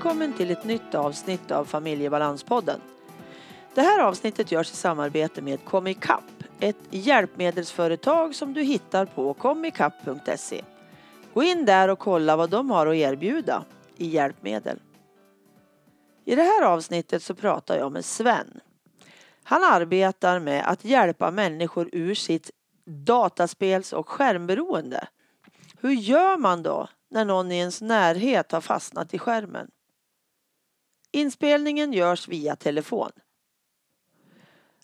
Välkommen till ett nytt avsnitt av Familjebalanspodden. Det här avsnittet görs i samarbete med Comicap, ett hjälpmedelsföretag som du hittar på comicap.se. Gå in där och kolla vad de har att erbjuda i hjälpmedel. I det här avsnittet så pratar jag med Sven. Han arbetar med att hjälpa människor ur sitt dataspels och skärmberoende. Hur gör man då när någon i ens närhet har fastnat i skärmen? Inspelningen görs via telefon.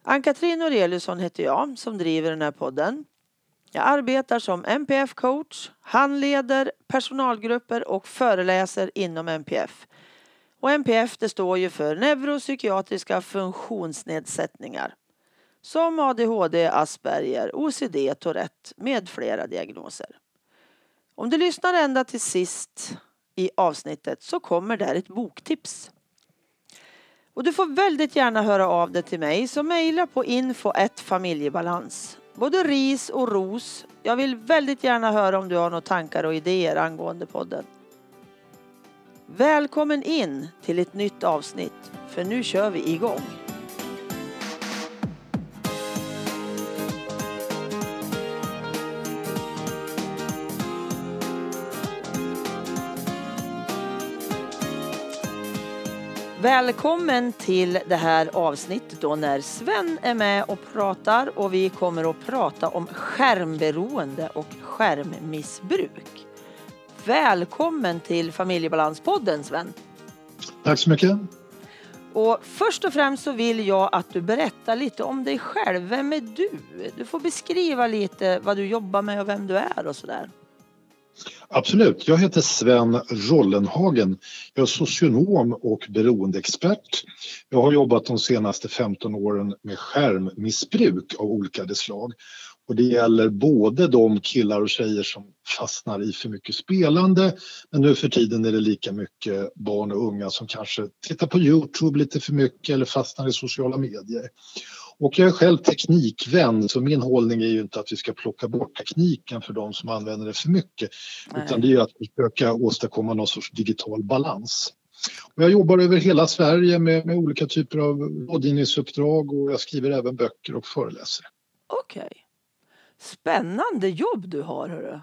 Ann-Katrin Aureliusson heter jag som driver den här podden. Jag arbetar som NPF-coach, handleder personalgrupper och föreläser inom NPF. Och NPF det står ju för neuropsykiatriska funktionsnedsättningar som ADHD, Asperger, OCD, Tourette med flera diagnoser. Om du lyssnar ända till sist i avsnittet så kommer där ett boktips. Och du får väldigt gärna höra av dig till mig så mejla på info familjebalans. Både ris och ros. Jag vill väldigt gärna höra om du har några tankar och idéer angående podden. Välkommen in till ett nytt avsnitt för nu kör vi igång. Välkommen till det här avsnittet då när Sven är med och pratar och vi kommer att prata om skärmberoende och skärmmissbruk. Välkommen till Familjebalanspodden Sven. Tack så mycket. Och först och främst så vill jag att du berättar lite om dig själv. Vem är du? Du får beskriva lite vad du jobbar med och vem du är och sådär. Absolut. Jag heter Sven Rollenhagen. Jag är socionom och beroendeexpert. Jag har jobbat de senaste 15 åren med skärmmissbruk av olika slag. Och det gäller både de killar och tjejer som fastnar i för mycket spelande men nu för tiden är det lika mycket barn och unga som kanske tittar på Youtube lite för mycket eller fastnar i sociala medier. Och jag är själv teknikvän så min hållning är ju inte att vi ska plocka bort tekniken för de som använder det för mycket Nej. utan det är att försöka åstadkomma någon sorts digital balans. Och jag jobbar över hela Sverige med, med olika typer av rådgivningsuppdrag och jag skriver även böcker och föreläser. Okej. Okay. Spännande jobb du har hörru.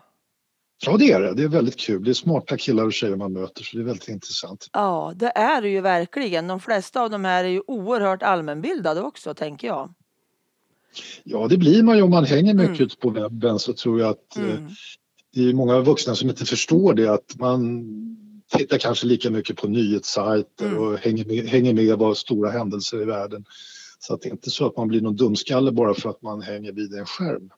Ja det är det. Det är väldigt kul. Det är smarta killar och tjejer man möter så det är väldigt intressant. Ja det är det ju verkligen. De flesta av de här är ju oerhört allmänbildade också tänker jag. Ja det blir man ju om man hänger mycket mm. ute på webben så tror jag att eh, mm. det är många vuxna som inte förstår det att man tittar kanske lika mycket på nyhetssajter mm. och hänger med, hänger med vad stora händelser i världen. Så att det är inte så att man blir någon dumskalle bara för att man hänger vid en skärm.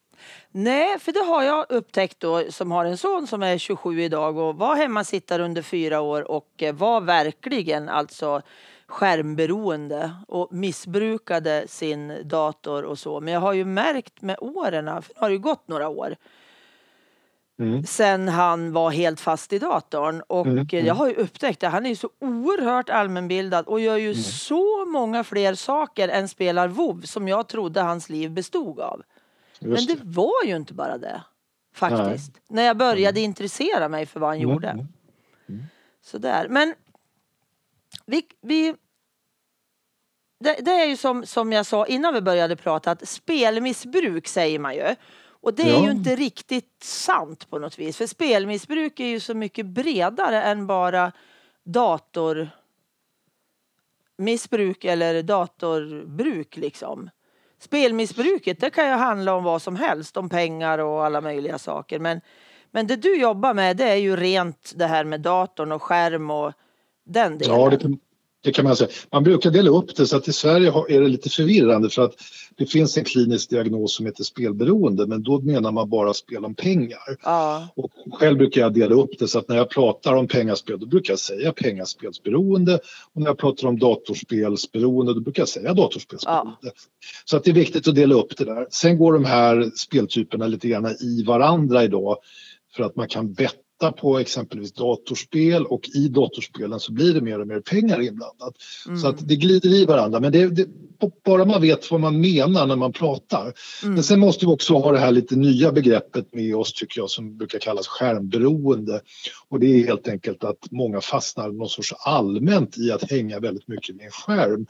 Nej, för det har jag upptäckt då som har en son som är 27 idag och var hemmasittare under fyra år och eh, var verkligen alltså skärmberoende och missbrukade sin dator och så. Men jag har ju märkt med åren, för det har ju gått några år, Mm. Sen han var helt fast i datorn och mm. jag har ju upptäckt att han är så oerhört allmänbildad och gör ju mm. så många fler saker än spelar WoW som jag trodde hans liv bestod av. Men det, var ju inte bara det. Faktiskt. Nej. När jag började mm. intressera mig för vad han mm. gjorde. Mm. mm. Sådär. Men vi, vi det, det, är ju som, som jag sa innan vi började prata att spelmissbruk säger man ju. Och det är ja. ju inte riktigt sant på något vis. För spelmissbruk är ju så mycket bredare än bara datormissbruk eller datorbruk liksom. Spelmissbruket det kan ju handla om vad som helst, om pengar och alla möjliga saker. Men, men det du jobbar med det är ju rent det här med datorn och skärm och den delen. Ja, det det kan man säga. Man brukar dela upp det så att i Sverige är det lite förvirrande för att det finns en klinisk diagnos som heter spelberoende men då menar man bara spel om pengar. Ja. Och själv brukar jag dela upp det så att när jag pratar om pengaspel då brukar jag säga pengaspelsberoende och när jag pratar om datorspelsberoende då brukar jag säga datorspelsberoende. Ja. Så att det är viktigt att dela upp det där. Sen går de här speltyperna lite grann i varandra idag för att man kan betta titta på exempelvis datorspel och i datorspelen så blir det mer och mer pengar inblandat. Mm. Så att det glider i varandra men det, det, bara man vet vad man menar när man pratar. Mm. Men sen måste vi också ha det här lite nya begreppet med oss tycker jag som brukar kallas skärmberoende. Och det är helt enkelt att många fastnar någon sorts allmänt i att hänga väldigt mycket med en skärm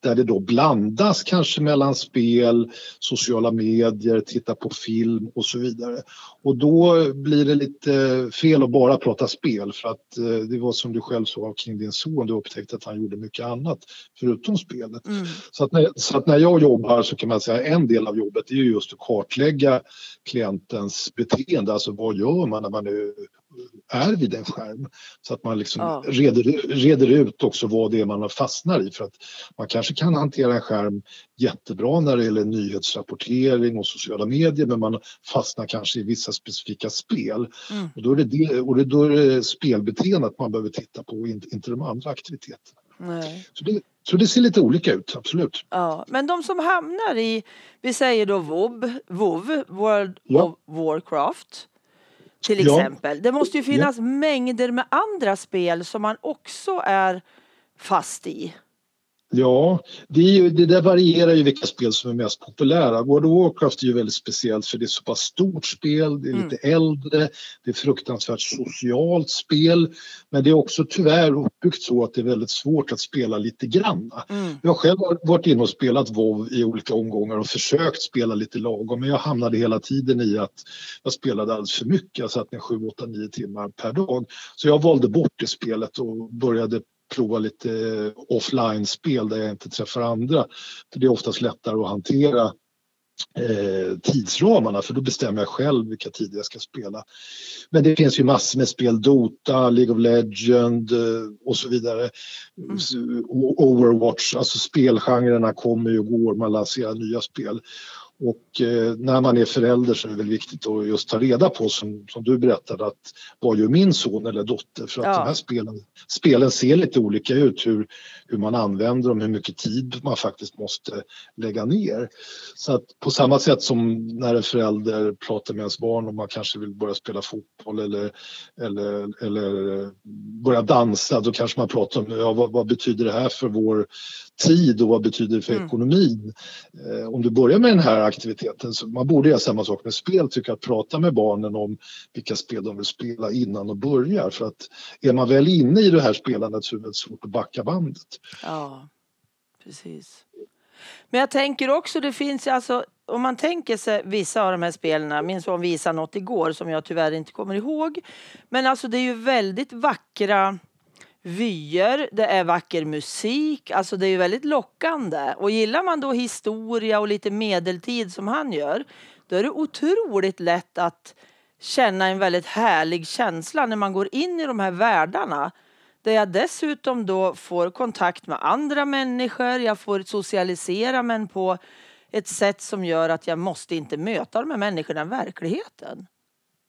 där det då blandas kanske mellan spel, sociala medier, titta på film och så vidare. Och då blir det lite fel att bara prata spel för att eh, det var som du själv sa kring din son, du upptäckte att han gjorde mycket annat förutom spelet. Mm. Så, att när, så att när jag jobbar så kan man säga en del av jobbet är just att kartlägga klientens beteende, alltså vad gör man när man är är vid en skärm. Så att man liksom ja. reder, reder ut också vad det är man fastnar i. För att man kanske kan hantera en skärm jättebra när det gäller nyhetsrapportering och sociala medier men man fastnar kanske i vissa specifika spel. Mm. Och då är det, det, och då är det spelbeteendet man behöver titta på inte de andra aktiviteterna. Nej. Så, det, så det ser lite olika ut, absolut. Ja, men de som hamnar i, vi säger då WoW, WoW World ja. of Warcraft till exempel. Ja. Det måste ju finnas ja. mängder med andra spel som man också är fast i. Ja, det, ju, det, där varierar ju vilka spel som är mest populära. World of Warcraft är ju väldigt speciellt för det är så pass stort spel, det är lite mm. äldre, det är fruktansvärt socialt spel. Men det är också tyvärr uppbyggt så att det är väldigt svårt att spela lite grann. Mm. Jag har själv varit inne och spelat WoW i olika omgångar och försökt spela lite lagom men jag hamnade hela tiden i att jag spelade alldeles för mycket. Jag satt ner 7, 8, 9 timmar per dag. Så jag valde bort det spelet och började prova lite offline-spel där jag inte träffar andra. För det är oftast lättare att hantera eh, tidsramarna för då bestämmer jag själv vilka tider jag ska spela. Men det finns ju massor med spel, Dota, League of Legends eh, och så vidare. Mm. Overwatch, alltså spelgenrerna kommer och går, man lanserar nya spel. Och eh, när man är förälder så är det väl viktigt att just ta reda på som, som du berättade att vad gör min son eller dotter? För att ja. de här spelen, spelen ser lite olika ut hur, hur man använder dem, hur mycket tid man faktiskt måste lägga ner. Så att på samma sätt som när en förälder pratar med ens barn om man kanske vill börja spela fotboll eller, eller, eller börja dansa, då kanske man pratar om ja, vad, vad betyder det här för vår tid och vad betyder det för mm. ekonomin? Eh, om du börjar med den här aktiviteten. Så man borde göra samma sak med spel, tycker att prata med barnen om vilka spel de vill spela innan de börjar. För att är man väl inne i det här spelandet så är det väldigt svårt att backa bandet. Ja, precis. Men jag tänker också, det finns alltså om man tänker sig vissa av de här spelen, min son visade något igår som jag tyvärr inte kommer ihåg. Men alltså det är ju väldigt vackra vyer, det är vacker musik, alltså det är ju väldigt lockande. Och gillar man då historia och lite medeltid som han gör, då är det otroligt lätt att känna en väldigt härlig känsla när man går in i de här världarna. Där jag dessutom då får kontakt med andra människor, jag får socialisera men på ett sätt som gör att jag måste inte möta de här människorna i verkligheten.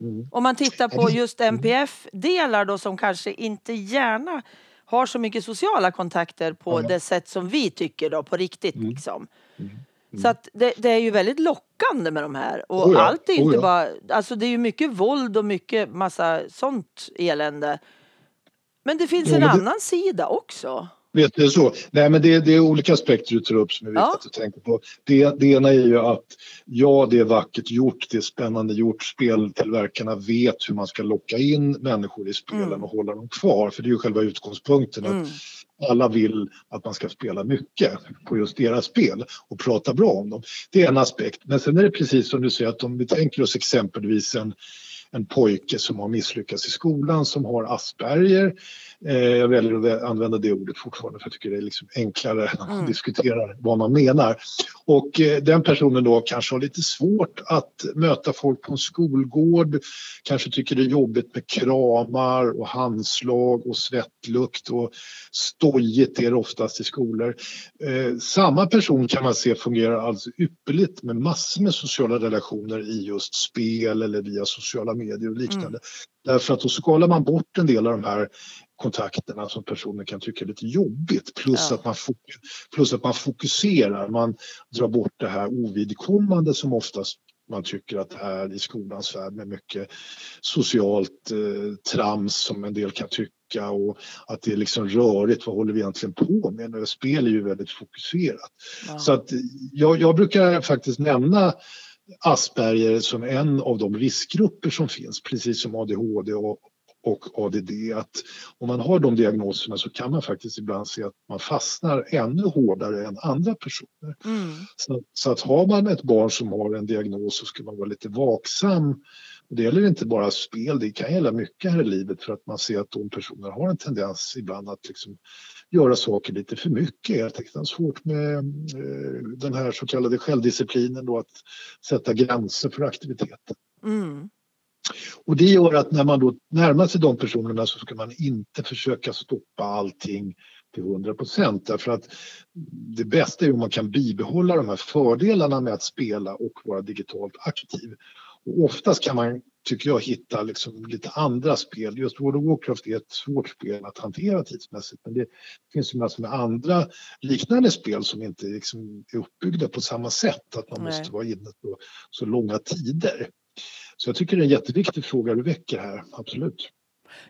Mm. Om man tittar på just MPF-delar då som kanske inte gärna har så mycket sociala kontakter på det sätt som vi tycker då på riktigt mm. liksom. Mm. Så att det, det, är ju väldigt lockande med de här och oh ja. allt är oh inte ja. bara, alltså det är ju mycket våld och mycket massa sånt elände. Men det finns en annan sida också. Vet du så? Nej, men det, det, är olika aspekter du tar upp som är viktigt ja. att tänka på. Det, det ena är ju att ja, det är vackert gjort, det är spännande gjort. Speltillverkarna vet hur man ska locka in människor i spelen mm. och hålla dem kvar, för det är ju själva utgångspunkten. Mm. att alla vill att man ska spela mycket på just deras spel och prata bra om dem. Det är en aspekt. Men sen är det precis som du säger att om vi tänker oss exempelvis en en pojke som har misslyckats i skolan som har Asperger. Eh, jag väljer att använda det ordet fortfarande för jag tycker det är liksom enklare att mm. diskutera vad man menar. Och eh, den personen då kanske har lite svårt att möta folk på en skolgård, kanske tycker det är jobbigt med kramar och handslag och svettlukt och stojigt är det oftast i skolor. Eh, samma person kan man se fungerar alltså ypperligt med massor med sociala relationer i just spel eller via sociala medier och liknande. Mm. Därför att då skalar man bort en del av de här kontakterna som personen kan tycka är lite jobbigt. Plus, ja. att man plus att man fokuserar, man drar bort det här ovidkommande som oftast man tycker att här i skolans värld med mycket socialt eh, trams som en del kan tycka och att det är liksom rörigt. Vad håller vi egentligen på med? Nu, spel är ju väldigt fokuserat. Ja. Så att jag, jag brukar faktiskt nämna Asperger som en av de riskgrupper som finns, precis som ADHD och, och ADD. Att om man har de diagnoserna så kan man faktiskt ibland se att man fastnar ännu hårdare än andra personer. Mm. Så, så, att har man ett barn som har en diagnos så ska man vara lite vaksam. Det gäller inte bara spel, det kan gälla mycket här i livet för att man ser att de personerna har en tendens ibland att liksom göra saker lite för mycket. Helt enkelt. Det är svårt med eh, den här så kallade självdisciplinen då att sätta gränser för aktiviteten. Mm. Och det gör att när man då närmar sig de personerna så ska man inte försöka stoppa allting till 100 procent därför att det bästa är om man kan bibehålla de här fördelarna med att spela och vara digitalt aktiv. Och oftast kan man, tycker jag, hitta liksom lite andra spel. Just World of Warcraft är ett svårt spel att hantera tidsmässigt men det finns ju massor med andra liknande spel som inte liksom är uppbyggda på samma sätt. Att man Nej. måste vara inne på så långa tider. Så jag tycker det är en jätteviktig fråga du väcker här, absolut.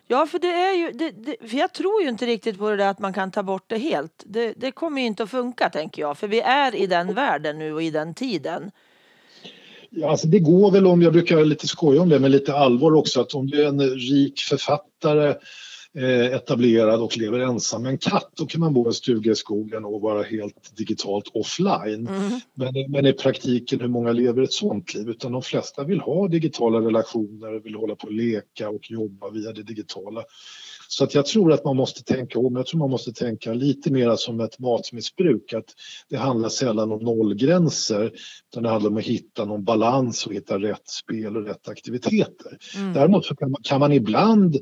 Ja, för det är ju, det, det, för jag tror ju inte riktigt på det där att man kan ta bort det helt. Det, det kommer ju inte att funka tänker jag, för vi är i den världen nu och i den tiden. Ja, alltså det går väl om, jag brukar lite skoja om det med lite allvar också, att om du är en rik författare Eh, etablerad och lever ensam med en katt, då kan man bo i en stuga i skogen och vara helt digitalt offline. Mm. Men, men i praktiken, hur många lever ett sånt liv? Utan de flesta vill ha digitala relationer, vill hålla på och leka och jobba via det digitala. Så att jag tror att man måste tänka om. Jag tror man måste tänka lite mer som ett matmissbruk. Att det handlar sällan om nollgränser utan det handlar om att hitta någon balans och hitta rätt spel och rätt aktiviteter. Mm. Däremot så kan man, kan man ibland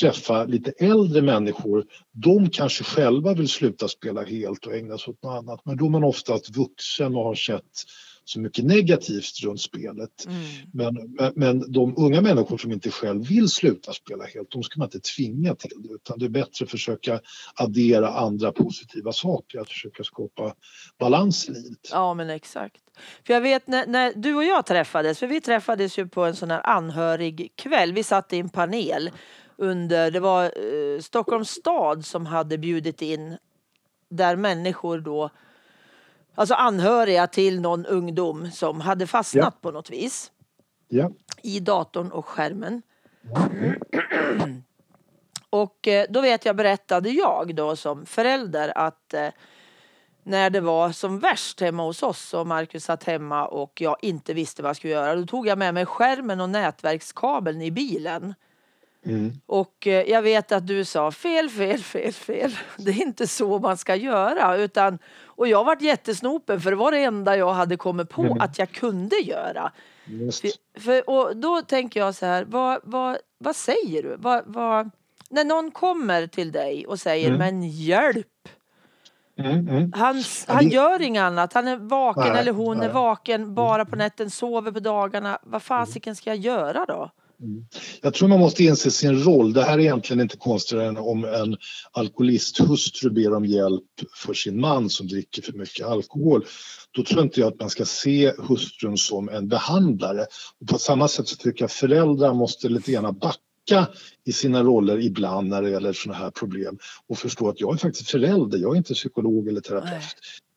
träffa lite äldre människor. De kanske själva vill sluta spela helt och ägna sig åt något annat men då är man oftast vuxen och har sett så mycket negativt runt spelet. Mm. Men, men de unga människor som inte själv vill sluta spela helt, de ska man inte tvinga till det utan det är bättre att försöka addera andra positiva saker, att försöka skapa balans i livet. Ja men exakt. För jag vet när, när du och jag träffades, för vi träffades ju på en sån här anhörig kväll. vi satt i en panel under, det var eh, Stockholms stad som hade bjudit in där människor då, alltså anhöriga till någon ungdom som hade fastnat ja. på något vis. Ja. I datorn och skärmen. Mm. och eh, då vet jag berättade jag då som förälder att eh, när det var som värst hemma hos oss och Marcus satt hemma och jag inte visste vad jag skulle göra. Då tog jag med mig skärmen och nätverkskabeln i bilen. Mm. Och eh, jag vet att du sa fel, fel, fel, fel. Det är inte så man ska göra. Utan, och jag varit jättesnopen för det var det enda jag hade kommit på mm. att jag kunde göra. För, för, och då tänker jag så här, vad, vad, vad säger du? Vad, vad, när någon kommer till dig och säger mm. men hjälp. Mm, mm. Han, han gör inget annat. Han är vaken nej, eller hon nej. är vaken bara på nätten, sover på dagarna. Vad fasiken ska jag göra då? Mm. Jag tror man måste inse sin roll. Det här är egentligen inte konstigare än om en alkoholisthustru ber om hjälp för sin man som dricker för mycket alkohol. Då tror inte jag att man ska se hustrun som en behandlare. Och på samma sätt så tycker jag föräldrar måste lite grann backa i sina roller ibland när det gäller sådana här problem och förstå att jag är faktiskt förälder, jag är inte psykolog eller terapeut. Nej.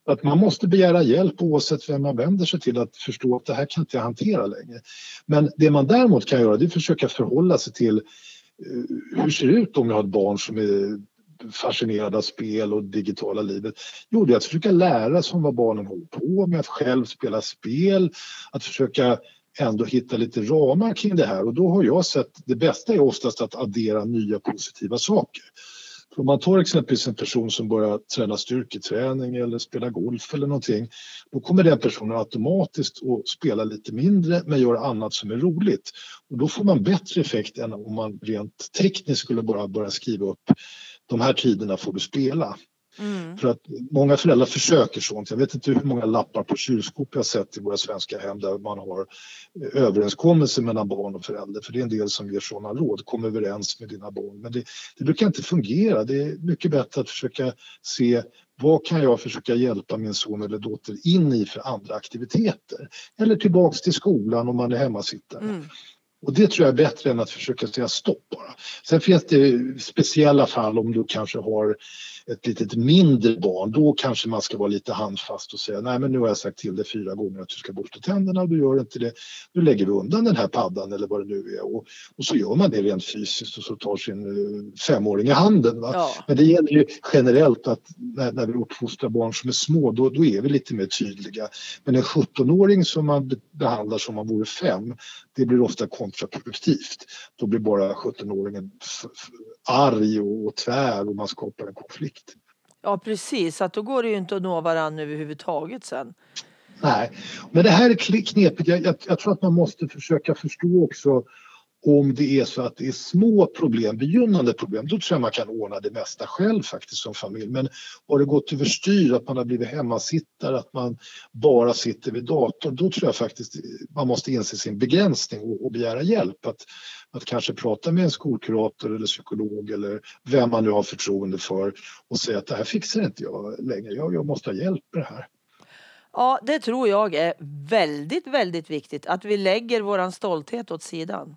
Att man måste begära hjälp oavsett vem man vänder sig till att förstå att det här kan inte jag hantera längre. Men det man däremot kan göra det är att försöka förhålla sig till hur hur ser det ut om jag har ett barn som är fascinerad av spel och digitala livet? Jo, det är att försöka lära sig om vad barnen håller på med, att själv spela spel, att försöka ändå hitta lite ramar kring det här och då har jag sett det bästa är oftast att addera nya positiva saker. Om man tar exempelvis en person som börjar träna styrketräning eller spela golf eller någonting, då kommer den personen automatiskt att spela lite mindre men göra annat som är roligt. Och då får man bättre effekt än om man rent tekniskt skulle bara börja skriva upp de här tiderna får du spela. Mm. För att många föräldrar försöker sånt. Jag vet inte hur många lappar på kylskåp jag sett i våra svenska hem där man har överenskommelser mellan barn och förälder. För det är en del som ger sådana råd. Kom överens med dina barn. Men det, det brukar inte fungera. Det är mycket bättre att försöka se vad kan jag försöka hjälpa min son eller dotter in i för andra aktiviteter? Eller tillbaks till skolan om man är hemmasittare. Mm. Och det tror jag är bättre än att försöka säga stopp bara. Sen finns det speciella fall om du kanske har ett litet mindre barn, då kanske man ska vara lite handfast och säga nej men nu har jag sagt till dig fyra gånger att du ska borsta tänderna och du gör inte det. Nu lägger vi undan den här paddan eller vad det nu är och, och så gör man det rent fysiskt och så tar sin uh, femåring i handen. Ja. Men det gäller ju generellt att när, när vi uppfostrar barn som är små då, då är vi lite mer tydliga. Men en 17-åring som man behandlar som om man vore fem, det blir ofta kontraproduktivt. Då blir bara 17-åringen arg och, tvär och man skapar en konflikt. Ja precis, att då går det ju inte att nå varandra överhuvudtaget sen. Nej, men det här är knepigt. Jag, jag, jag tror att man måste försöka förstå också om det är så att det är små problem, begynnande problem, då tror jag man kan ordna det mesta själv faktiskt som familj. Men har det gått överstyr, att man har blivit hemmasittare, att man bara sitter vid datorn, då tror jag faktiskt man måste inse sin begränsning och, och begära hjälp. Att, att kanske prata med en skolkurator eller psykolog eller vem man nu har förtroende för och säga att det här fixar inte jag längre, jag, jag måste ha hjälp med det här. Ja, det tror jag är väldigt, väldigt viktigt att vi lägger våran stolthet åt sidan.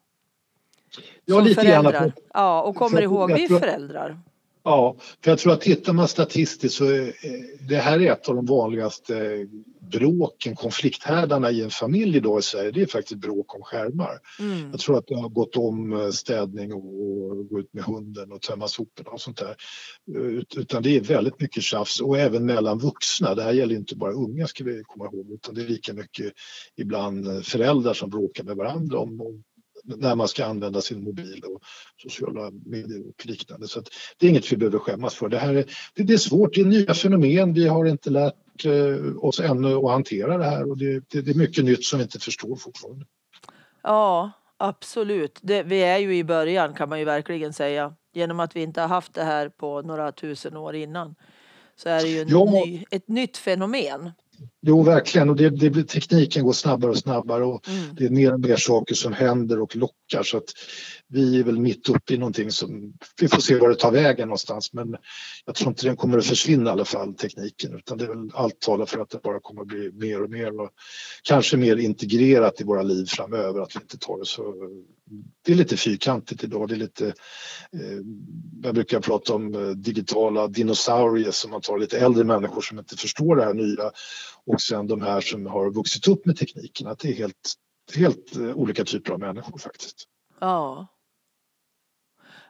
Ja, som lite föräldrar. Grann. Ja, och kommer ihåg, vi är föräldrar. Ja, för jag tror att tittar man statistiskt så är det här är ett av de vanligaste bråken, konflikthärdarna i en familj idag i Sverige, det är faktiskt bråk om skärmar. Mm. Jag tror att det har gått om eh, städning och gå ut med hunden och tömma soporna och sånt där. Utan det är väldigt mycket tjafs och även mellan vuxna. Det här gäller inte bara unga ska vi komma ihåg utan det är lika mycket ibland föräldrar som bråkar med varandra om, om när man ska använda sin mobil och sociala medier och liknande. Så det är inget vi behöver skämmas för. Det, här är, det, det är svårt, det är nya fenomen. Vi har inte lärt eh, oss ännu att hantera det här och det, det, det är mycket nytt som vi inte förstår fortfarande. Ja, absolut. Det, vi är ju i början kan man ju verkligen säga. Genom att vi inte har haft det här på några tusen år innan så är det ju ja. ny, ett nytt fenomen. Jo, verkligen. Och det, det, tekniken går snabbare och snabbare och mm. det är mer och mer saker som händer och lockar. Så att vi är väl mitt uppe i någonting som vi får se var det tar vägen någonstans. Men jag tror inte den kommer att försvinna i alla fall, tekniken. Utan det är väl allt talar för att det bara kommer att bli mer och mer och kanske mer integrerat i våra liv framöver. Att vi inte tar det så... Det är lite fyrkantigt idag. Det är lite... Eh, jag brukar prata om eh, digitala dinosaurier som man tar lite äldre människor som inte förstår det här nya och sen de här som har vuxit upp med tekniken. Att det är helt, helt eh, olika typer av människor faktiskt. Ja.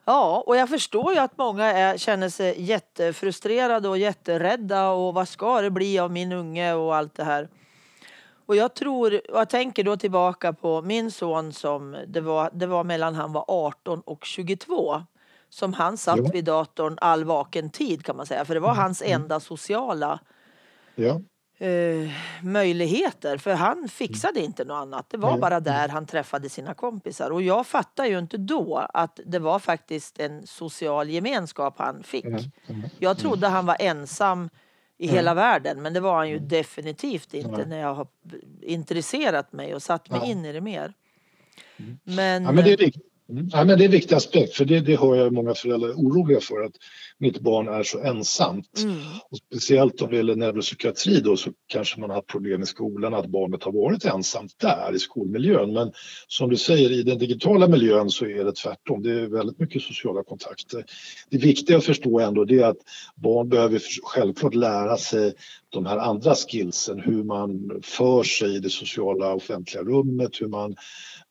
Ja, och jag förstår ju att många är, känner sig jättefrustrerade och jätterädda och vad ska det bli av min unge och allt det här. Och jag tror, och jag tänker då tillbaka på min son som det var, det var mellan han var 18 och 22 som han satt ja. vid datorn all vaken tid kan man säga, för det var hans mm. enda sociala ja. eh, möjligheter. För han fixade inte något annat. Det var bara där han träffade sina kompisar. Och jag fattade ju inte då att det var faktiskt en social gemenskap han fick. Jag trodde han var ensam i hela världen men det var han ju definitivt inte när jag har intresserat mig och satt mig in i det mer. Men, ja, men det är riktigt. Mm. Ja, men det är en viktig aspekt, för det, det hör jag många föräldrar oroliga för att mitt barn är så ensamt. Mm. Och speciellt om det gäller neuropsykiatri då så kanske man har haft problem i skolan att barnet har varit ensamt där i skolmiljön. Men som du säger, i den digitala miljön så är det tvärtom. Det är väldigt mycket sociala kontakter. Det viktiga att förstå ändå det är att barn behöver självklart lära sig de här andra skillsen, hur man för sig i det sociala offentliga rummet, hur man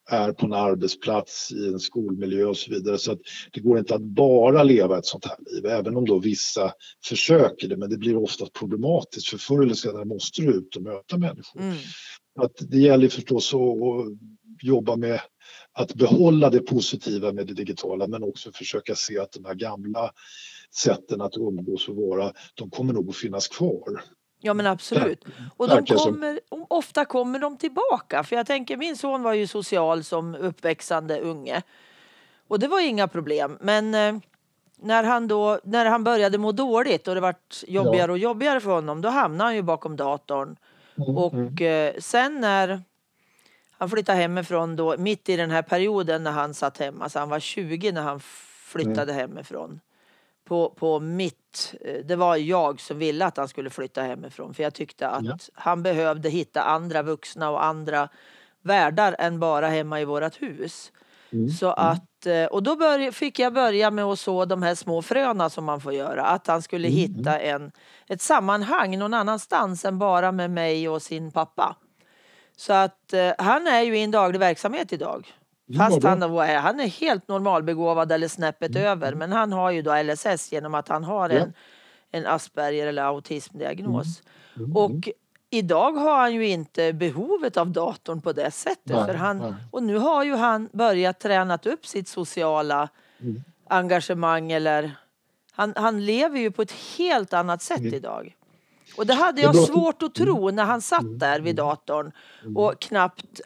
är på en arbetsplats, i en skolmiljö och så vidare. Så att det går inte att bara leva ett sånt här liv, även om då vissa försöker det. Men det blir oftast problematiskt för förr eller senare måste du ut och möta människor. Mm. Att det gäller förstås att jobba med att behålla det positiva med det digitala men också försöka se att de här gamla sätten att umgås och vara, de kommer nog att finnas kvar. Ja men absolut. Och de kommer, ofta kommer de tillbaka. För jag tänker min son var ju social som uppväxande unge. Och det var inga problem. Men eh, när, han då, när han började må dåligt och det vart jobbigare och jobbigare för honom då hamnade han ju bakom datorn. Mm, och mm. Eh, sen när han flyttade hemifrån då mitt i den här perioden när han satt hemma, så han var 20 när han flyttade mm. hemifrån på, på mitt... eh, Det var jag som ville att han skulle flytta hemifrån för jag tyckte att Ja. han behövde hitta andra vuxna och andra världar än bara hemma i vårt hus. Mm. Så att, eh, och då börj- fick jag börja med att så de här små fröna som man får göra. Att han skulle Mm, hitta en, ett sammanhang någon annanstans än bara med mig och sin pappa. Så att eh, han är ju i en daglig verksamhet idag. Mm, Fast han, är- han är helt normalbegåvad eller snäppet över. Men han har ju då LSS genom att han har en, en Asperger eller autismdiagnos. Mm, Och idag har han ju inte behovet av datorn på det sättet. Nej, för han, nej. och nu har ju han börjat tränat upp sitt sociala Mm. engagemang eller han, han lever ju på ett helt annat sätt Mm. idag. Och det hade jag bra att- Mm. svårt att tro när han satt där vid datorn och knappt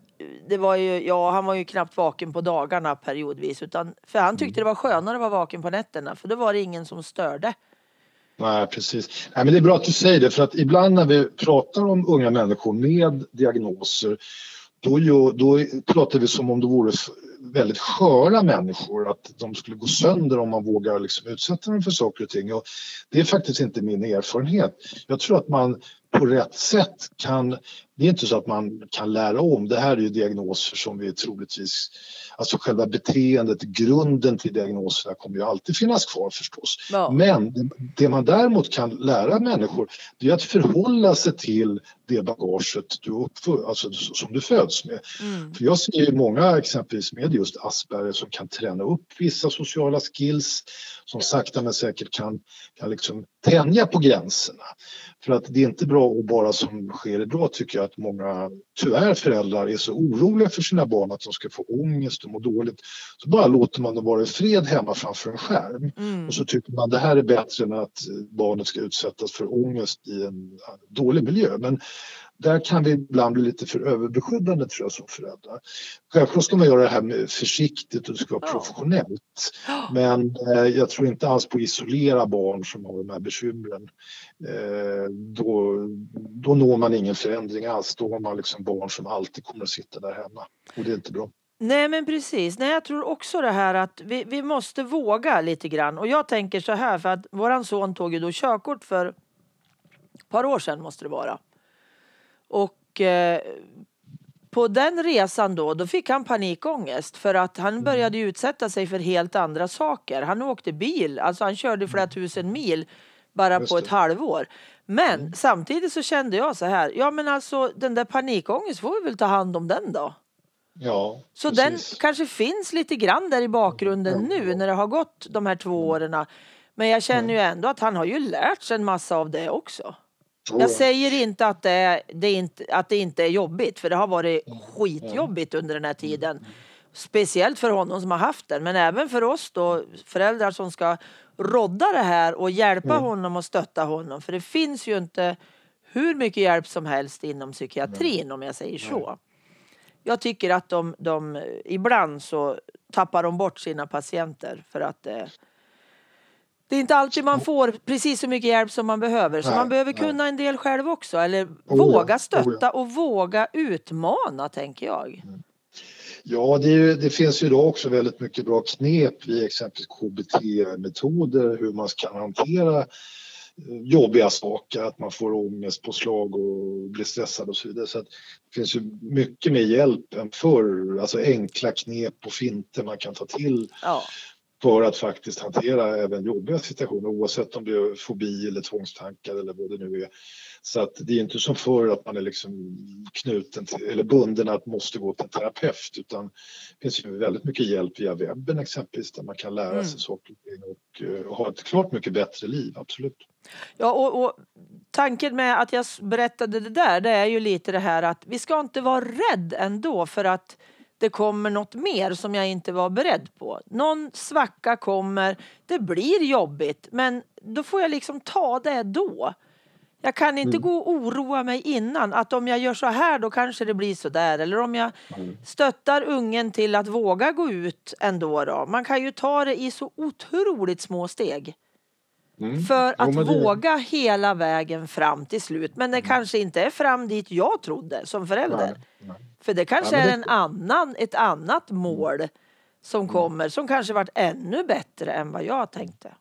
det var ju, ja, han var ju knappt vaken på dagarna periodvis. Utan, för han tyckte Mm. det var skönare att vara vaken på nätterna. För då var det ingen som störde. Nej, precis. Nej, men det är bra att du säger det för att ibland när vi pratar om unga människor med diagnoser då, ju, då pratar vi som om det vore väldigt sköra människor, att de skulle gå sönder om man vågar liksom utsätta dem för saker och ting. Och det är faktiskt inte min erfarenhet. Jag tror att man på rätt sätt kan... Det är inte så att man kan lära om. Det här är ju diagnoser som vi troligtvis... Alltså själva beteendet, grunden till diagnoserna kommer ju alltid finnas kvar förstås. Ja. Men det- man däremot kan lära människor det är att förhålla sig till det bagaget du uppför, alltså som du föds med. Mm. För jag ser ju många exempelvis med just Asperger som kan träna upp vissa sociala skills som sakta men säkert kan, kan liksom tänja på gränserna. För att det är inte bra att bara som sker idag tycker jag att många tyvärr föräldrar är så oroliga för sina barn att de ska få ångest och må dåligt. Så bara låter man dem vara i fred hemma framför en skärm. Mm. Och så tycker man det här är bättre än att barnet ska utsättas för ångest i en dålig miljö. Men där kan vi ibland bli lite för överbeskyddande tror jag som föräldrar. Självklart ska man göra det här med försiktigt och det ska vara professionellt. Men eh, jag tror inte alls på att isolera barn som har de här bekymren. Eh, då, då når man ingen förändring alls. Då har man liksom barn som alltid kommer att sitta där hemma. Och det är inte bra. Nej men precis. Nej, jag tror också det här att vi, vi måste våga lite grann. Och jag tänker så här för att våran son tog ju då körkort för ett par år sedan måste det vara. Och eh, på den resan då, då fick han panikångest för att han började ju utsätta sig för helt andra saker. Han åkte bil, alltså han körde flera tusen mil bara Just på det. ett halvår. Men samtidigt så kände jag så här, ja men alltså den där panikångest får vi väl ta hand om den då. Ja, Så precis. den kanske finns lite grann där i bakgrunden nu när det har gått de här två åren. Men jag känner ju ändå att han har ju lärt sig en massa av det också. Jag säger inte att det, är, det är inte, att det inte är jobbigt, för det har varit skitjobbigt under den här tiden. Speciellt för honom som har haft den, men även för oss då, föräldrar som ska rodda det här och hjälpa honom och stötta honom. För det finns ju inte hur mycket hjälp som helst inom psykiatrin om jag säger så. Jag tycker att de, de ibland så tappar de bort sina patienter för att eh, det är inte alltid man får precis så mycket hjälp som man behöver. Så Nej, man behöver nej. kunna en del själv också. Eller ja, våga oh stötta ja. och våga utmana, tänker jag. Ja, det, ju, det finns ju idag också väldigt mycket bra knep i exempelvis KBT-metoder hur man kan hantera eh, jobbiga saker, att man får ångestpåslag och blir stressad och så vidare. Så det finns ju mycket mer hjälp än förr, alltså enkla knep och finter man kan ta till Ja. För att faktiskt hantera även jobbiga situationer oavsett om det är fobi eller tvångstankar eller vad det nu är. Så att det är inte som förr att man är liksom knuten till, eller bunden att måste gå till en terapeut utan det finns ju väldigt mycket hjälp via webben exempelvis där man kan lära Mm. sig saker och, och, och ha ett klart mycket bättre liv, absolut. Ja, och, och tanken med att jag berättade det där, det är ju lite det här att vi ska inte vara rädd ändå för att det kommer något mer som jag inte var beredd på. Någon svacka kommer, det blir jobbigt, men då får jag liksom ta det då. Jag kan inte gå och oroa mig innan att om jag gör så här då kanske det blir så där. Eller om jag stöttar ungen till att våga gå ut ändå. Då. Man kan ju ta det i så otroligt små steg. Mm. För Jo, att det- våga hela vägen fram till slut. Men det kanske inte är fram dit jag trodde som förälder. Nej, nej. För det kanske Ja, men är det- en annan, ett annat mål som kommer som kanske varit ännu bättre än vad jag tänkte.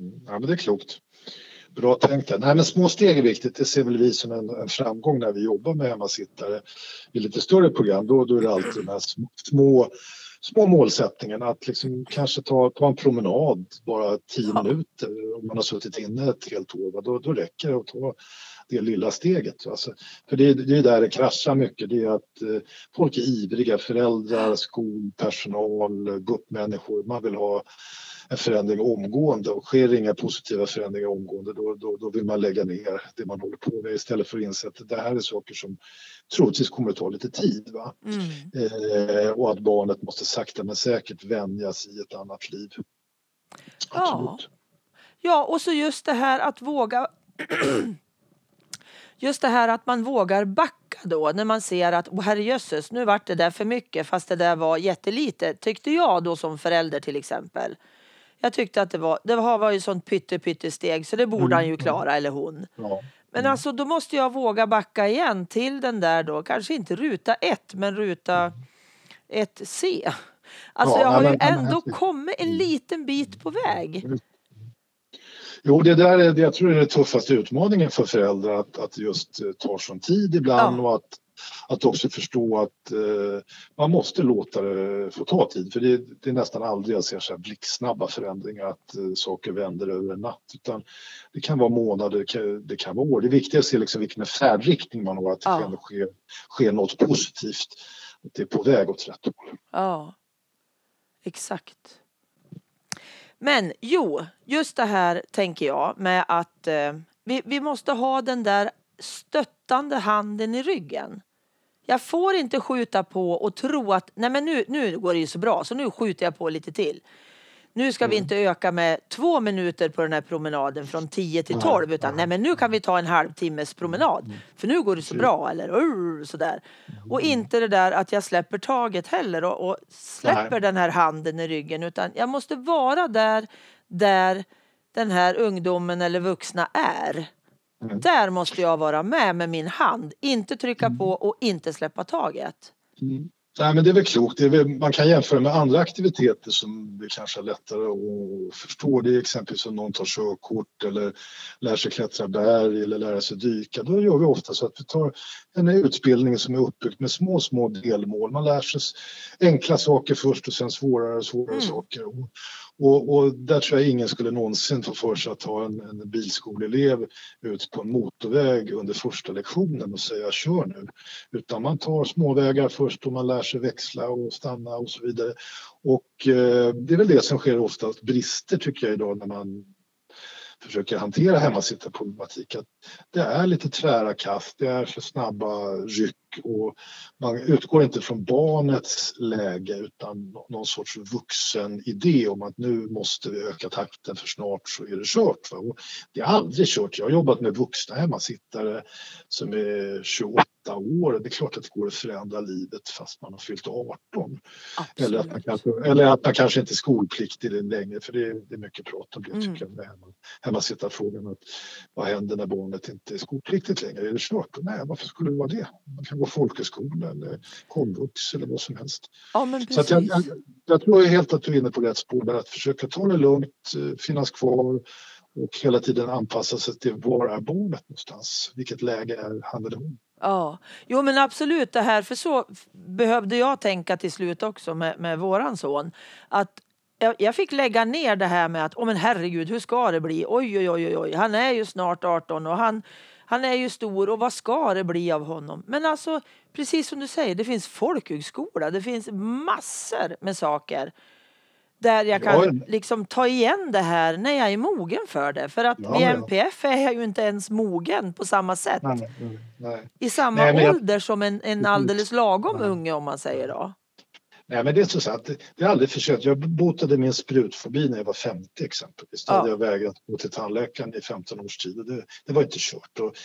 Mm. Ja, men det är klokt. Bra tänkt. Nej, men små steg är viktigt. Det ser väl vi som en, en framgång när vi jobbar med hemmasittare i lite större program. Då, då är det alltid de här små, små målsättningarna. Att liksom kanske ta, ta en promenad bara tio ja. minuter om man har suttit inne ett helt år. Då, då räcker det att ta det lilla steget. Alltså, för det, det är där det kraschar mycket. Det är att eh, folk är ivriga, föräldrar, skolpersonal, guppmänniskor. Man vill ha en förändring omgående och sker inga positiva förändringar omgående då, då, då vill man lägga ner det man håller på med istället för att inse att det här är saker som troligtvis kommer att ta lite tid. Va? Mm. Eh, och att barnet måste sakta men säkert vänjas i ett annat liv. Ja. ja, och så just det här att våga just det här att man vågar backa då när man ser att oh, herrejösses, nu vart det där för mycket fast det där var jättelite, tyckte jag då som förälder till exempel. Jag tyckte att det var, det var ju sånt pytte pytte steg så det borde mm. han ju klara eller hon. Ja. Men mm. alltså då måste jag våga backa igen till den där då, kanske inte ruta ett men ruta ett C. Alltså ja, jag har men, ju ändå men, kommit en liten bit på väg. Mm. Jo, det där är, jag tror det är den tuffaste utmaningen för föräldrar att, att just eh, ta sån tid ibland ja. och att att också förstå att eh, man måste låta det få ta tid. För det, det är nästan aldrig jag ser så här blixtsnabba förändringar, att eh, saker vänder över en natt. Utan det kan vara månader, det kan, det kan vara år. Det viktiga är att se liksom vilken färdriktning man har, att det ja. sker, sker något positivt. Att det är på väg åt rätt håll. Ja, exakt. Men jo, just det här tänker jag med att eh, vi, vi måste ha den där stöttande handen i ryggen. Jag får inte skjuta på och tro att nej men nu, nu går det ju så bra så nu skjuter jag på lite till. Nu ska mm. vi inte öka med två minuter på den här promenaden från 10 till 12 utan nej men nu kan vi ta en halvtimmes promenad mm. för nu går det så bra eller uh, sådär. Och mm. inte det där att jag släpper taget heller och, och släpper nej. den här handen i ryggen utan jag måste vara där där den här ungdomen eller vuxna är. Mm. Där måste jag vara med med min hand, inte trycka mm. på och inte släppa taget. Mm. Nej, men det är väl klokt. Är väl, man kan jämföra med andra aktiviteter som det kanske är lättare att förstå. Det är exempelvis om någon tar körkort eller lär sig klättra berg eller lära sig dyka. Då gör vi ofta så att vi tar en utbildning som är uppbyggd med små, små delmål. Man lär sig enkla saker först och sen svårare och svårare mm. saker. Och, och, där tror jag ingen skulle någonsin få för sig att ta en, en bilskoleelev ut på en motorväg under första lektionen och säga kör nu. Utan man tar småvägar först och man lär sig växla och stanna och så vidare. Och eh, det är väl det som sker oftast brister tycker jag idag när man försöker hantera hemmasittarproblematik. Att det är lite tvära kast, det är för snabba ryck och man utgår inte från barnets läge utan någon sorts vuxen idé om att nu måste vi öka takten för snart så är det kört. Va? Och det är aldrig kört. Jag har jobbat med vuxna hemmasittare som är 28 år. Det är klart att det går att förändra livet fast man har fyllt 18. Eller att, man kanske, eller att man kanske inte är skolpliktig längre för det är, det är mycket prat om det mm. tycker jag med hemma, hemmasittarfrågan. Att vad händer när barnet inte är skolpliktigt längre? Är det kört? Nej, varför skulle det vara det? Man kan gå folkhögskola eller komvux eller vad som helst. Ja, men Så jag, jag, jag, tror helt att du är inne på rätt spår att försöka ta det lugnt, eh, finnas kvar och hela tiden anpassa sig till var är barnet någonstans? Vilket läge är han eller hon? Ja, jo men absolut det här, för så behövde jag tänka till slut också med, med våran son. Att jag, jag fick lägga ner det här med att, åh oh, men herregud, hur ska det bli? Oj, oj, oj, oj, han är ju snart 18 och han, han är ju stor och vad ska det bli av honom? Men alltså, precis som du säger, det finns folkhögskola, det finns massor med saker där jag kan ja. liksom ta igen det här när jag är mogen för det. För att ja, i MPF är jag ju inte ens mogen på samma sätt. Nej, nej. I samma nej, ålder jag... som en, en alldeles lagom unge om man säger då. Nej, men det är så sant. Det är aldrig för sent. Jag botade min sprutfobi när jag var 50 exempelvis. Då ja. hade jag vägrat gå till tandläkaren i 15 års tid. Det, det, var inte kört. Och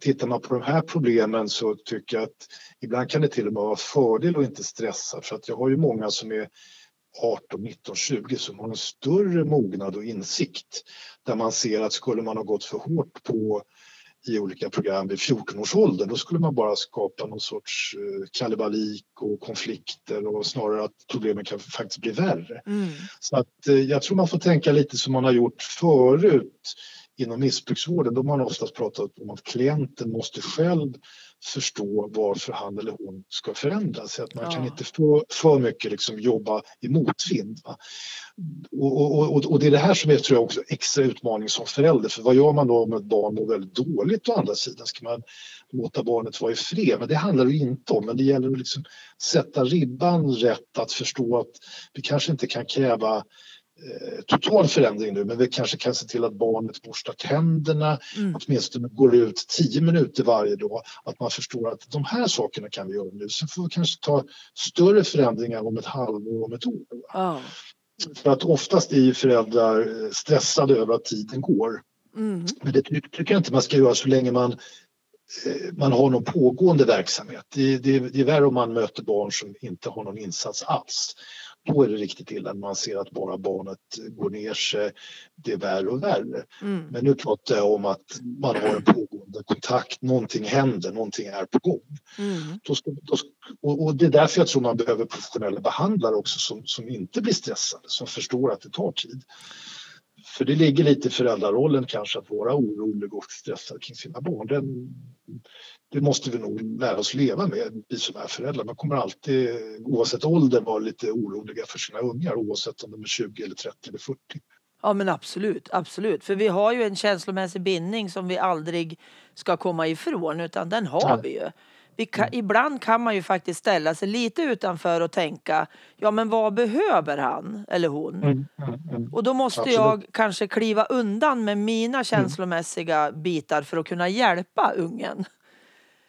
tittar man på de här problemen så tycker jag att ibland kan det till och med vara fördel att inte stressa. För att jag har ju många som är 18, 19, 20 som har en större mognad och insikt där man ser att skulle man ha gått för hårt på i olika program vid 14-årsåldern. Då skulle man bara skapa någon sorts eh, kalabalik och konflikter och snarare att problemen kan faktiskt bli värre. Mm. Så att eh, jag tror man får tänka lite som man har gjort förut inom missbruksvården. Då har man oftast pratat om att klienten måste själv förstå varför han eller hon ska förändras. Att man ja. kan inte få för mycket liksom jobba i motvind. Och, och, och, det är det här som är tror jag, också extra utmaning som förälder. För vad gör man då om ett barn mår väldigt dåligt å andra sidan? Ska man låta barnet vara i fred? Men det handlar det inte om. Men det gäller att liksom sätta ribban rätt, att förstå att vi kanske inte kan kräva total förändring nu men vi kanske kan se till att barnet borstar tänderna, mm. åtminstone går ut tio minuter varje dag. Att man förstår att de här sakerna kan vi göra nu. Sen får vi kanske ta större förändringar om ett halvår, om ett år. Oh. För att oftast är föräldrar eh, stressade över att tiden går. Mm. Men det tycker jag inte man ska göra så länge man eh, man har någon pågående verksamhet. Det, det, det är värre om man möter barn som inte har någon insats alls då är det riktigt illa när man ser att bara barnet går ner sig. Det är värre och värre. Mm. Men nu pratar jag om att man har en pågående kontakt, någonting händer, någonting är på gång. Mm. Då ska, då, och, och, det är därför jag tror man behöver professionella behandlare också som, som inte blir stressade, som förstår att det tar tid. För det ligger lite i föräldrarollen kanske att vara orolig och stressad kring sina barn. Den, det måste vi nog lära oss leva med, vi som är föräldrar. Man kommer alltid, oavsett ålder, vara lite oroliga för sina ungar oavsett om de är 20 eller 30 eller 40. Ja men absolut, absolut. För vi har ju en känslomässig bindning som vi aldrig ska komma ifrån utan den har ja. vi ju. Vi kan, mm. Ibland kan man ju faktiskt ställa sig lite utanför och tänka ja men vad behöver han eller hon? Mm, mm, mm. och då måste Absolut. jag kanske kliva undan med mina mm. känslomässiga bitar för att kunna hjälpa ungen.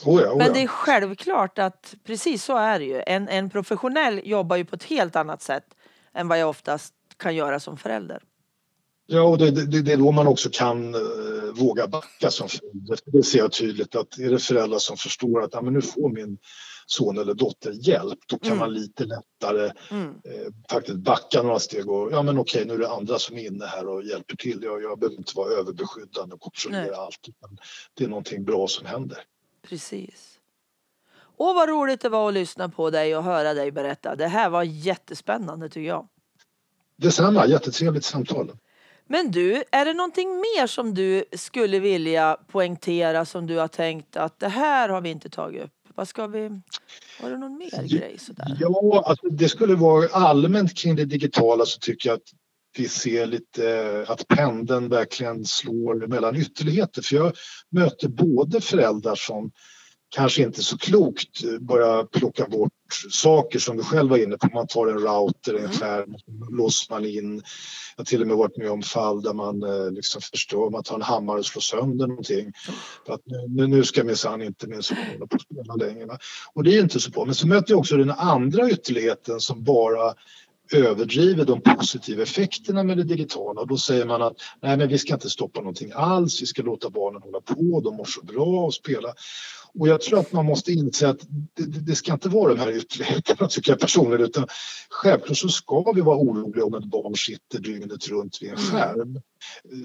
Oh ja, oh Men det är självklart att precis så är det ju. En, en professionell jobbar ju på ett helt annat sätt än vad jag oftast kan göra som förälder. Ja, och det, det, det är då man också kan uh, våga backa som förälder. Det ser jag tydligt att är det föräldrar som förstår att ja, men nu får min son eller dotter hjälp, då kan mm. man lite lättare mm. eh, faktiskt backa några steg och ja men okej nu är det andra som är inne här och hjälper till. Jag, jag behöver inte vara överbeskyddande och kontrollera Nej. allt. Det är någonting bra som händer. Precis. Och vad roligt det var att lyssna på dig och höra dig berätta. Det här var jättespännande tycker jag. Detsamma, jättetrevligt samtal. Men du, är det någonting mer som du skulle vilja poängtera som du har tänkt att det här har vi inte tagit upp? Vad ska vi... Var det någon mer grej sådär? Ja, alltså det skulle vara allmänt kring det digitala så tycker jag att vi ser lite att pendeln verkligen slår mellan ytterligheter. För jag möter både föräldrar som kanske inte så klokt börjar plocka bort saker som du själv var inne på. Man tar en router, en mm. skärm, låser man in. Jag har till och med varit med om fall där man eh, liksom förstör, man tar en hammare och slår sönder någonting. För att nu, nu ska minsann inte min son hålla på att spela längre. Och det är inte så bra. Men så möter jag också den andra ytterligheten som bara överdriver de positiva effekterna med det digitala. Och då säger man att nej men vi ska inte stoppa någonting alls, vi ska låta barnen hålla på, de mår så bra och spela. Och jag tror att man måste inse att det, det ska inte vara de här ytterligheterna tycker jag personligen utan självklart så ska vi vara oroliga om ett barn sitter dygnet runt vid en mm. skärm.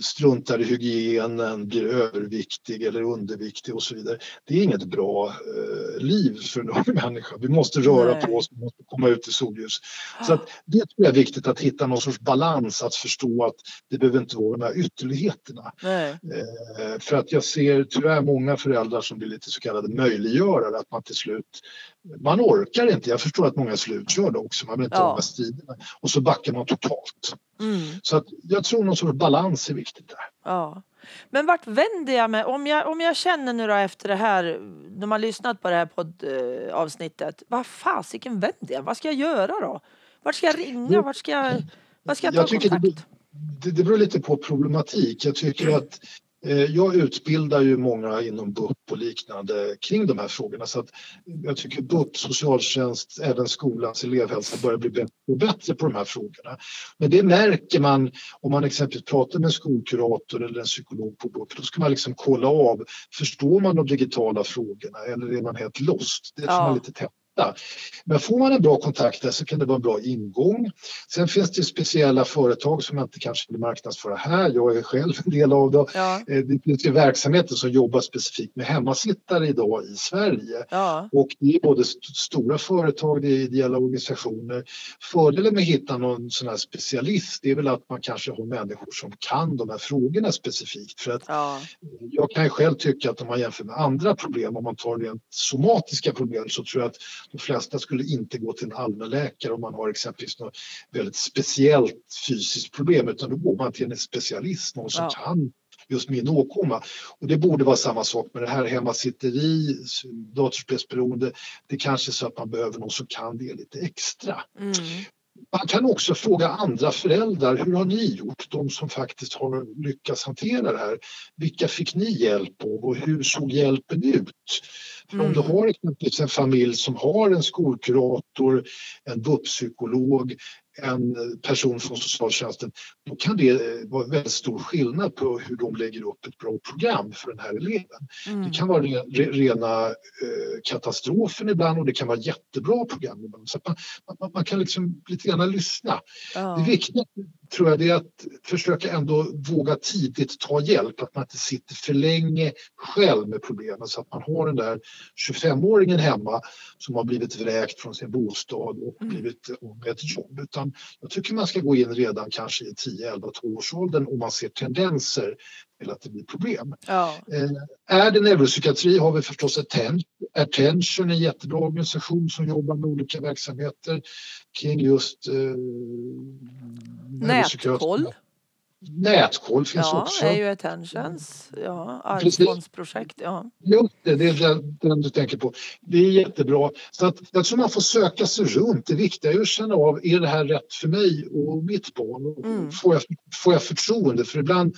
Struntar i hygienen, blir överviktig eller underviktig och så vidare. Det är inget bra eh, liv för en ung människa. Vi måste röra Nej. på oss, vi måste komma ut i solljus. Så att det tror jag är viktigt att hitta någon sorts balans, att förstå att det behöver inte vara de här ytterligheterna. Eh, för att jag ser tyvärr många föräldrar som blir lite så kallade kallade möjliggörare, att man till slut man orkar inte. Jag förstår att många är slutkörda också, man vill inte ja. striderna. Och så backar man totalt. Mm. Så att jag tror någon sorts balans är viktigt där. Ja. Men vart vänder jag mig? Om jag, om jag känner nu då efter det här, när man lyssnat på det här poddavsnittet, vad fasiken vänder jag? Vad ska jag göra då? Vart ska jag ringa? Vart ska jag, vart ska jag ta jag kontakt? Det, det, beror lite på problematik. Jag tycker att Eh, jag utbildar ju många inom BUP och liknande kring de här frågorna så att jag tycker BUP, socialtjänst, även skolans elevhälsa börjar bli bättre och bättre på de här frågorna. Men det märker man om man exempelvis pratar med en skolkurator eller en psykolog på BUP. Då ska man liksom kolla av, förstår man de digitala frågorna eller är man helt lost? Det är ja. lite tätt hitta. Men får man en bra kontakt där så kan det vara en bra ingång. Sen finns det speciella företag som jag inte kanske vill marknadsföra här. Jag är själv en del av det. Ja. Eh, det finns ju verksamheter som jobbar specifikt med hemmasittare idag i Sverige. Ja. Och det är både stora företag, det är ideella organisationer. Fördelen med att hitta någon sån här specialist det är väl att man kanske har människor som kan de här frågorna specifikt. För att ja. Jag kan själv tycka att om man jämför med andra problem, om man tar rent somatiska problem så tror jag att de flesta skulle inte gå till en allmänläkare om man har exempelvis något väldigt speciellt fysiskt problem utan då går man till en specialist, någon som ja. kan just min åkomma. Och det borde vara samma sak med det här hemmasitteri, datorspelsberoende. Det kanske är så att man behöver någon som kan det lite extra. Mm. Man kan också fråga andra föräldrar, hur har ni gjort? De som faktiskt har lyckats hantera det här. Vilka fick ni hjälp av och hur såg hjälpen ut? För om du mm. har exempelvis en familj som har en skolkurator, en BUP-psykolog, en person från socialtjänsten, då kan det eh, vara väldigt stor skillnad på hur de lägger upp ett bra program för den här eleven. Mm. Det kan vara rena eh, katastrofen ibland och det kan vara jättebra program ibland. Så man, man, man, kan liksom lite grann lyssna. Oh. Det viktiga tror jag det är att försöka ändå våga tidigt ta hjälp, att man inte sitter för länge själv med problemen så att man har den där 25-åringen hemma som har blivit vräkt från sin bostad och mm. blivit av med ett jobb. Utan jag tycker man ska gå in redan kanske i 10, 11, 12-årsåldern om man ser tendenser till att det blir problem. Ja. Eh, är det neuropsykiatri har vi förstås Attention, en jättebra organisation som jobbar med olika verksamheter kring just eh, Nätkoll. Nätkoll finns ja, också. Ja, är ju Attentions ja, arvsfondsprojekt. Ja. Just det, det är den du tänker på. Det är jättebra. Så att, jag tror man får söka sig runt. Det viktiga är att känna av, är det här rätt för mig och mitt barn? Mm. Får, jag, får jag förtroende? För ibland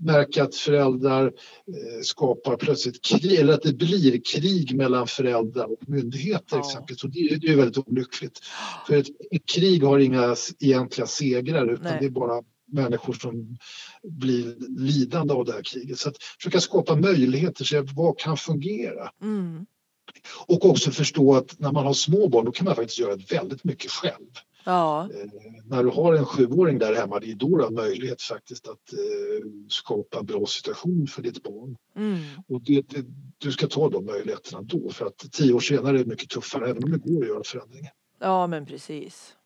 märker att föräldrar eh, skapar plötsligt krig, eller att det blir krig mellan föräldrar och myndigheter ja. exempelvis. Och det, det är väldigt olyckligt. För ett, ett, krig har inga egentliga segrar utan Nej. det är bara människor som blir lidande av det här kriget. Så att försöka skapa möjligheter, se vad kan fungera? Mm. Och också förstå att när man har små barn då kan man faktiskt göra väldigt mycket själv. Ja. Eh, när du har en sjuåring där hemma, det är då du har möjlighet faktiskt att eh, skapa bra situation för ditt barn. Mm. Och det, det, du ska ta de möjligheterna då för att tio år senare är det mycket tuffare även om det går att göra förändringar. Ja men precis.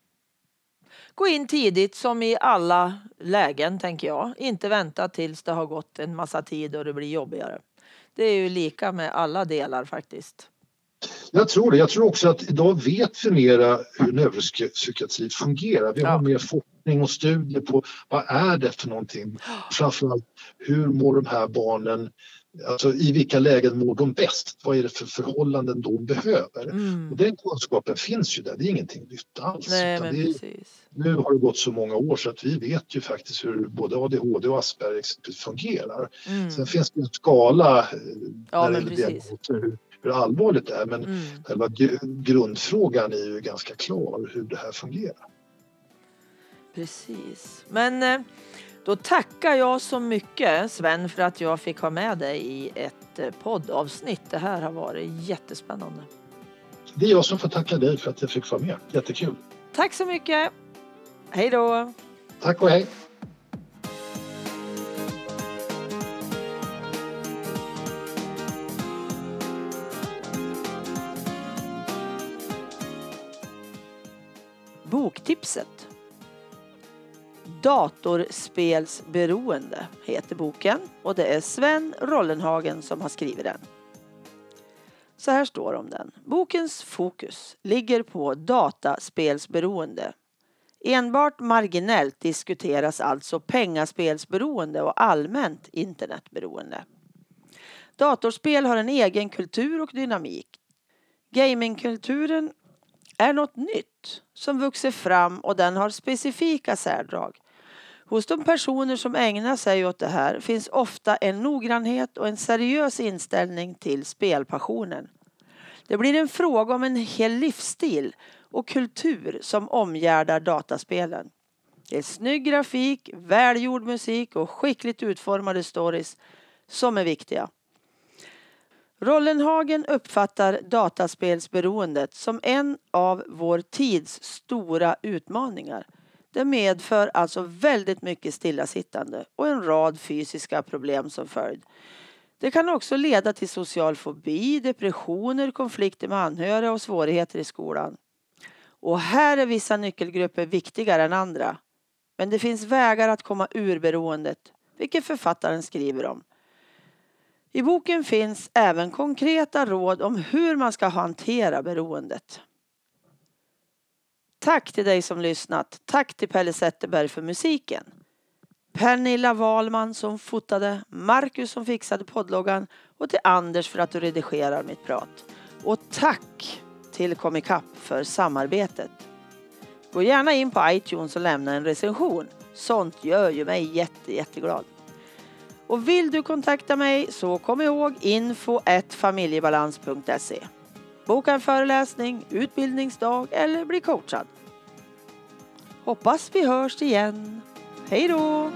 Gå in tidigt som i alla lägen tänker jag. Inte vänta tills det har gått en massa tid och det blir jobbigare. Det är ju lika med alla delar faktiskt. Jag tror det. Jag tror också att idag vet vi mera hur neuropsykiatri fungerar. Vi har ja. mer forskning och studier på vad är det för någonting. Framförallt hur mår de här barnen Alltså i vilka lägen mår de bäst? Vad är det för förhållanden de behöver? Mm. Och den kunskapen finns ju där, det är ingenting nytt alls. Nej, är, nu har det gått så många år så att vi vet ju faktiskt hur både ADHD och Asperger fungerar. Mm. Sen finns det en skala eh, ja, när det gäller hur, hur allvarligt det är men mm. själva grundfrågan är ju ganska klar hur det här fungerar. Precis. Men eh, då tackar jag så mycket Sven för att jag fick ha med dig i ett eh, poddavsnitt. Det här har varit jättespännande. Det är jag som får tacka dig för att jag fick vara med. Jättekul. Tack så mycket. Hej då. Tack och hej. Tipset. Datorspelsberoende heter boken och det är Sven Rollenhagen som har skrivit den. Så här står det om den. Bokens fokus ligger på dataspelsberoende. Enbart marginellt diskuteras alltså pengaspelsberoende och allmänt internetberoende. Datorspel har en egen kultur och dynamik. Gamingkulturen är något nytt som vuxit fram och den har specifika särdrag. Hos de personer som ägnar sig åt det här finns ofta en noggrannhet och en seriös inställning till spelpassionen. Det blir en fråga om en hel livsstil och kultur som omgärdar dataspelen. Det är snygg grafik, välgjord musik och skickligt utformade stories som är viktiga. Rollenhagen uppfattar dataspelsberoendet som en av vår tids stora utmaningar. Det medför alltså väldigt mycket stillasittande och en rad fysiska problem som följd. Det kan också leda till social fobi, depressioner, konflikter med anhöriga och svårigheter i skolan. Och här är vissa nyckelgrupper viktigare än andra. Men det finns vägar att komma ur beroendet, vilket författaren skriver om. I boken finns även konkreta råd om hur man ska hantera beroendet. Tack till dig som lyssnat. Tack till Pelle Zetterberg för musiken. Pernilla Wahlman som fotade, Marcus som fixade poddloggan och till Anders för att du redigerar mitt prat. Och tack till Comicap för samarbetet. Gå gärna in på iTunes och lämna en recension. Sånt gör ju mig jätte, jätteglad. Och vill du kontakta mig så kom ihåg info familjebalans.se. Boka en föreläsning, utbildningsdag eller bli coachad. Hoppas vi hörs igen. Hej då!